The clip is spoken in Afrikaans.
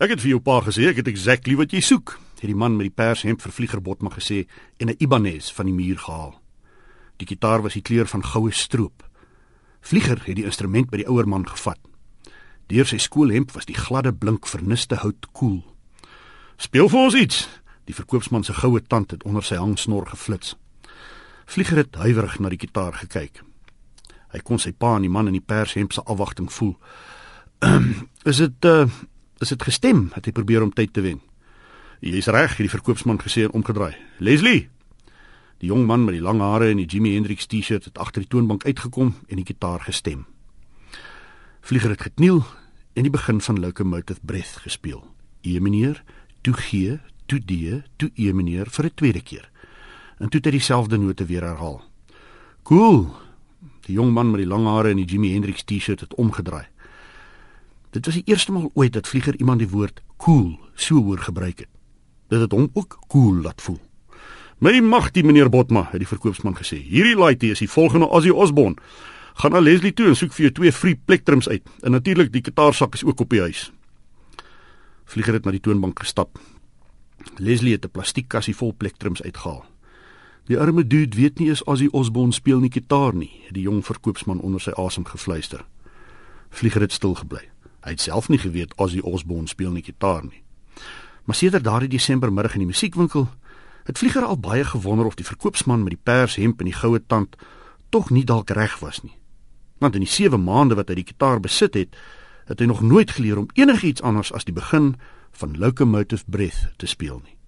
Ek het vir jou pa gesê ek het exactly wat jy soek, het die man met die pershemp vir Vlieger Botma gesê en 'n Ibanez van die muur gehaal. Die gitaar was die kleur van goue stroop. Vlieger het die instrument by die ouer man gevat. Deur sy skoolhemp was die gladde blink verniste hout koel. "Speel vir ons iets." Die verkoopsman se goue tand het onder sy hangsnor geflits. Vlieger het huiwerig na die gitaar gekyk. Hy kon sy pa en die man in die pershemp se afwagting voel. "Is dit uh is dit gestem?" het hy probeer om tyd te wen. "Jy's reg," het die verkoopsman gesê en omgedraai. "Leslie." Die jong man met die lang hare en die Jimi Hendrix T-shirt het agter die toonbank uitgekom en die gitaar gestem. Vlieger het gekniel en die begin van Locomotive Breath gespeel. E meneer, toe G, toe D, toe E meneer vir 'n tweede keer. En toe het hy dieselfde note weer herhaal. Cool. Die jong man met die lang hare en die Jimi Hendrix T-shirt het omgedraai. Dit was die eerste maal ooit dat Vlieger iemand die woord cool so hoor gebruik het. Dit het hom ook cool laat voel. My magtie meneer Botma, het die verkoopsman gesê. Hierdie laaitjie is die volgende Ozzy Osbourne. Gaan na Leslie toe en soek vir jou twee free plektrums uit. En natuurlik die gitaarsak is ook op die huis. Vlieger het na die toonbank gestap. Leslie het 'n plastiekkassie vol plektrums uitgehaal. Die arme dude weet nie eens Ozzy Osbourne speel nie gitaar nie, het die jong verkoopsman onder sy asem gefluister. Vlieger het stil gebly. Hy het self nie geweet Ozzy Osbourne speel nie gitaar nie. Maar sedert daardie Desembermiddag in die musiekwinkel het Vlieger al baie gewonder of die verkoopsman met die pershemp en die goue tand tog nie dalk reg was nie. Want in die 7 maande wat hy die gitaar besit het, het hy nog nooit geleer om enigiets anders as die begin van Locomotive Breath te speel nie.